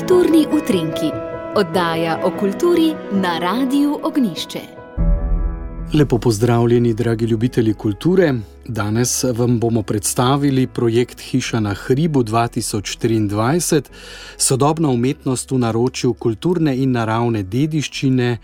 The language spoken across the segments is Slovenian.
Kulturni utrinki, oddaja o kulturi na Radiu Ognišče. Lepo pozdravljeni, dragi ljubitelji kulture. Danes vam bomo predstavili projekt Hiša na hribu 2023, sodobna umetnost v naročju kulturne in naravne dediščine,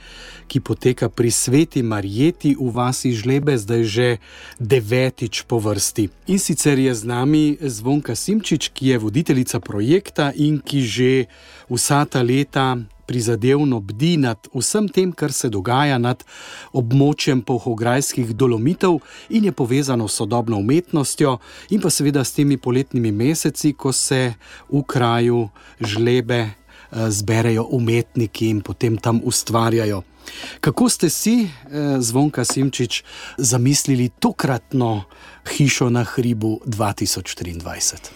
ki poteka pri sveti Marjeti v vasi Žlebe, zdaj že devetič po vrsti. In sicer je z nami Zvonka Simčič, ki je voditeljica projekta in ki že vsa ta leta prizadevno bdi nad vsem tem, kar se dogaja nad območjem pohograjskih dolomitev in je povezano s sodobno umetnostjo, in pa seveda s temi poletnimi meseci, ko se v kraju žlebe eh, zberejo umetniki in potem tam ustvarjajo. Kako ste si, eh, Zvonka Simčič, zamislili tokratno hišo na hribu 2023?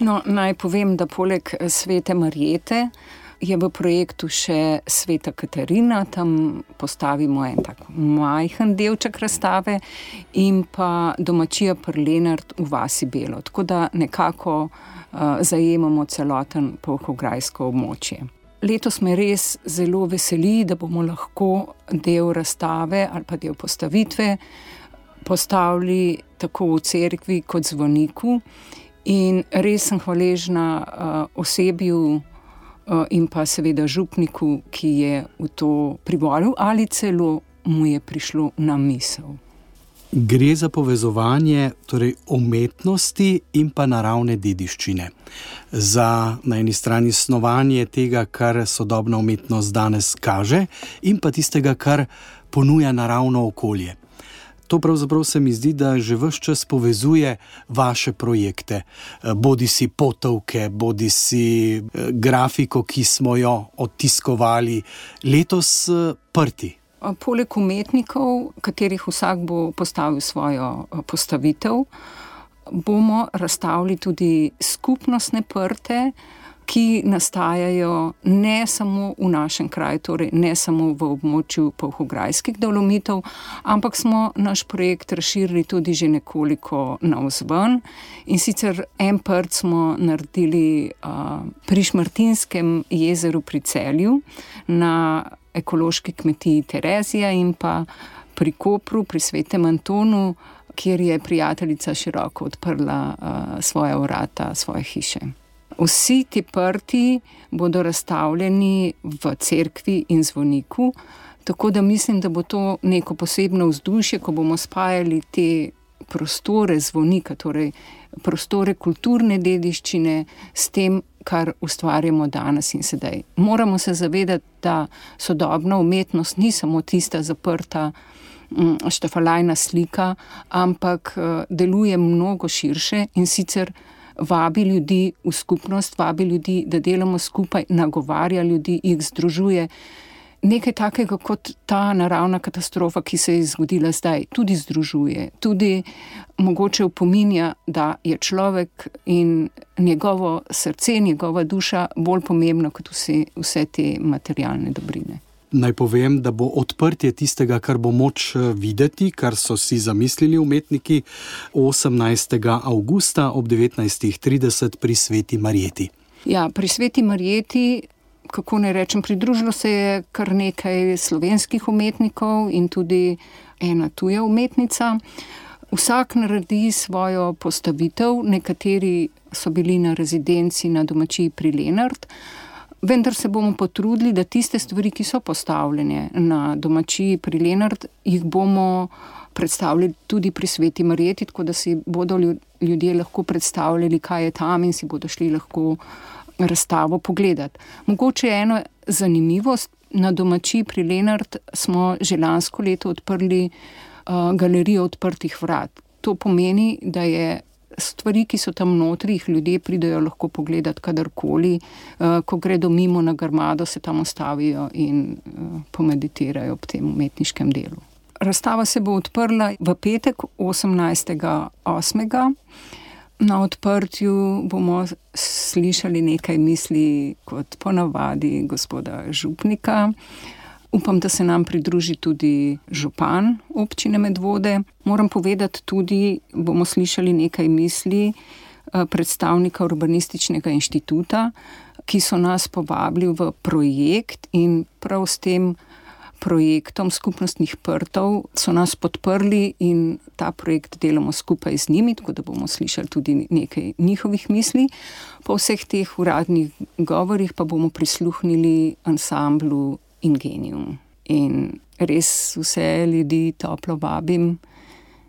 No, naj povem, da poleg eh, svete Marjete je v projektu še Sveta Katarina, tam postavimo en tak majhen delček razstave in pa domačija Prlenard v vasi Belo. Tako da nekako uh, zajemamo celoten polhograjsko območje. Letos me res zelo veseli, da bomo lahko del razstave ali pa del postavitve postavili tako v cerkvi kot zvoniku. In res sem hvaležna uh, osebju, in pa seveda župniku, ki je v to privolil ali celo mu je prišlo na misel. Gre za povezovanje torej umetnosti in pa naravne dediščine. Za na eni strani snovanje tega, kar sodobna umetnost danes kaže, in pa tistega, kar ponuja naravno okolje to pravzaprav se mi zdi, da že vse čas povezuje vaše projekte, eh, bodi si potovke, bodi si eh, grafiko, ki smo jo odtiskovali letos eh, prti. Poleg umetnikov, katerih vsak bo postavil svojo postavitev, bomo razstavili tudi skupnostne prte ki nastajajo ne samo v našem kraju, torej ne samo v območju Pohograjskih dolomitov, ampak smo naš projekt razširili tudi že nekoliko navzven. In sicer en prt smo naredili uh, pri Šmartinskem jezeru pri celju na ekološki kmetiji Terezija in pa pri Kopru, pri Svetem Antonu, kjer je prijateljica široko odprla uh, svoje vrata, svoje hiše. Vsi ti prti bodo razstavljeni v cerkvi in zvoniku, tako da mislim, da bo to neko posebno vzdušje, ko bomo spajali te prostore zvonika, torej prostore kulturne dediščine s tem, kar ustvarjamo danes in sedaj. Moramo se zavedati, da sodobna umetnost ni samo tista zaprta. Mm, štefalajna slika, ampak eh, deluje mnogo širše in sicer vabi ljudi v skupnost, vabi ljudi, da delamo skupaj, nagovarja ljudi, jih združuje. Nekaj takega kot ta naravna katastrofa, ki se je zgodila zdaj, tudi združuje, tudi mogoče upominja, da je človek in njegovo srce, njegova duša bolj pomembna kot vse, vse te materialne dobrine. Naj povem, da bo odprtje tistega, kar bo moč eh, videti, kar so si zamislili umetniki 18. augusta ob 19.30 pri Sveti Marjeti. Ja, pri Sveti Marjeti, kako ne rečem, pridružilo se je kar nekaj slovenskih umetnikov in tudi ena tuja umetnica. Vsak naredi svojo postavitev, nekateri so bili na rezidenci na domačiji pri Lenartu. Vendar se bomo potrudili, da tiste stvari, ki so postavljene na domačiji pri Lenard, jih bomo predstavili tudi pri Sveti Marjeti, tako da si bodo ljudje lahko predstavljali, kaj je tam in si bodo šli lahko razstavo pogledati. Mogoče je ena zanimivost, na domačiji pri Lenard smo že lansko leto odprli uh, galerijo odprtih vrat. To pomeni, da je stvari, ki so tam notri, jih ljudje pridejo lahko pogledati kadarkoli, uh, ko gredo mimo na grmado, se tam ostavijo in uh, pomeditirajo ob tem umetniškem delu. Razstava se bo odprla v petek 18.8. Na odprtju bomo slišali nekaj misli, kot ponavadi, gospoda Župnika. Uh, Upam, da se nam pridruži tudi župan občine Medvode. Moram povedati tudi, bomo slišali nekaj misli eh, predstavnika Urbanističnega inštituta, ki so nas povabili v projekt in prav s tem projektom skupnostnih prtov so nas podprli in ta projekt delamo skupaj z njimi, tako da bomo slišali tudi nekaj njihovih misli. Po vseh teh uradnih govorih pa bomo prisluhnili ansamblu Ingenium. In res vse ljudi toplo vabim,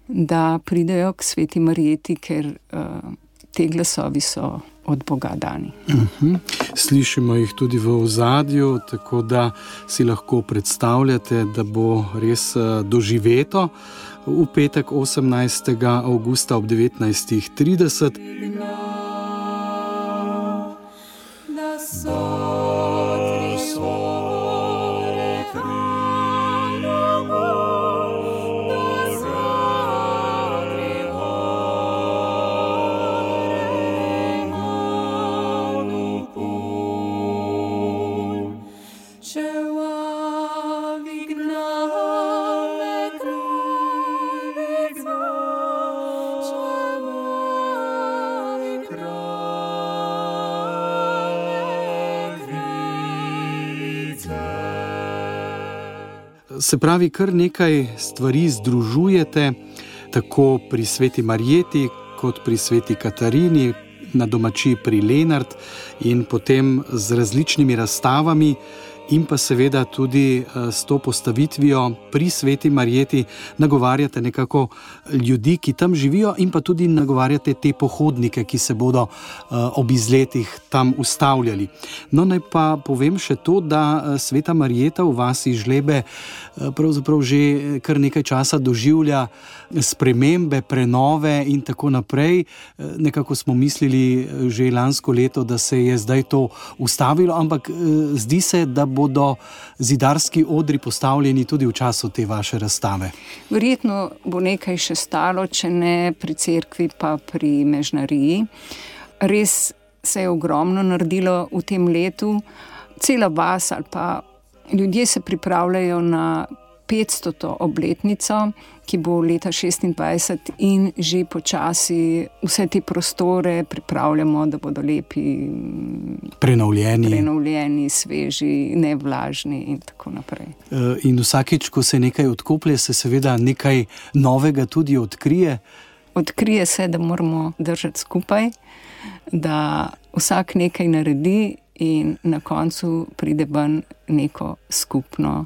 da pridejo k sveti Marijeti, ker uh, te glasovi so od Boga dani. Uh mhm. -huh. Slišimo jih tudi v ozadju, tako da si lahko predstavljate, da bo res uh, doživeto v petek 18. augusta ob 19:30. Se pravi, kar nekaj stvari združujete, tako pri sveti Marjeti, kot pri sveti Katarini, na domači pri Lenart in potem z različnimi razstavami in pa seveda tudi eh, s to postavitvijo pri sveti Marjeti nagovarjate nekako ljudi, ki tam živijo, in pa tudi nagovarjate te pohodnike, ki se bodo eh, ob izletih tam ustavljali. No, naj pa povem še to, da eh, sveta Marjeta v vasi žlebe pravzaprav že kar nekaj časa doživlja spremembe, prenove in tako naprej. Nekako smo mislili že lansko leto, da se je zdaj to ustavilo, ampak zdi se, da bodo zidarski odri postavljeni tudi v času te vaše razstave? Verjetno bo nekaj še stalo, če ne pri cerkvi, pa pri mežnariji. Res se je ogromno naredilo v tem letu, cela vas ali pa ljudje se pripravljajo na 500. obletnico, ki bo leta 26, in že počasi vse te prostore pripravljamo, da bodo lepi, prenovljeni, prenovljeni sveži, nevlažni in tako naprej. E, in vsakeč, ko se nekaj odkoplje, se seveda nekaj novega tudi odkrije. Odkrije se, da moramo držati skupaj, da vsak nekaj naredi, in na koncu pride ven neko skupno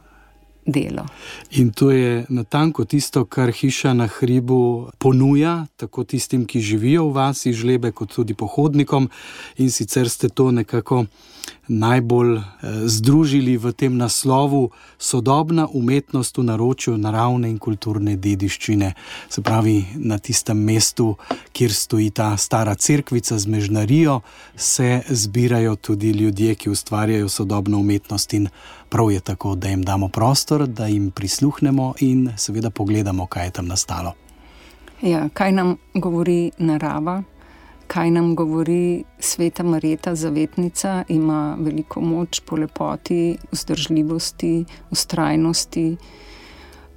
delo. In to je natanko tisto, kar hiša na hribu ponuja, tako tistim, ki živijo v vasi žlebe, kot tudi pohodnikom. In sicer ste to nekako najbolj eh, združili v tem naslovu sodobna umetnost v naročju naravne in kulturne dediščine. Se pravi, na tistem mestu, kjer stoji ta stara crkvica z mežnarijo, se zbirajo tudi ljudje, ki ustvarjajo sodobno umetnost in prav je tako, da jim damo prostor, da jim prisluhnemo in seveda pogledamo, kaj je tam nastalo. Ja, kaj nam govori narava? kaj nam govori sveta Marita, zavetnica, ima veliko moč po lepoti, vzdržljivosti, ustrajnosti.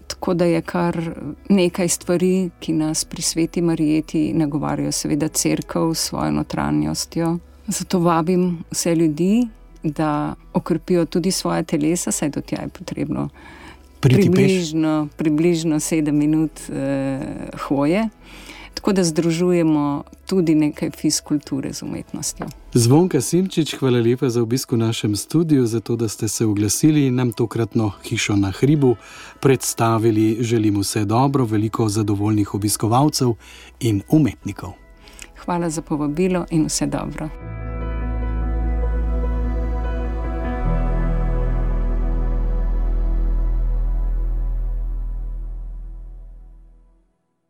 Tako da je kar nekaj stvari, ki nas pri sveti Marijeti nagovarjajo, seveda, crkva s svojo notranjostjo. Zato vabim vse ljudi, da okrepijo tudi svoje telesa, saj do tja je potrebno približno, približno sedem minut eh, hoje tako da združujemo tudi nekaj fizkulture z umetnostjo. Zvonka Simčič, hvala lepa za obisk v našem studiu, za to, da ste se oglasili in nam tokratno hišo na hribu predstavili. Želim vse dobro, veliko zadovoljnih obiskovalcev in umetnikov. Hvala za povabilo in vse dobro.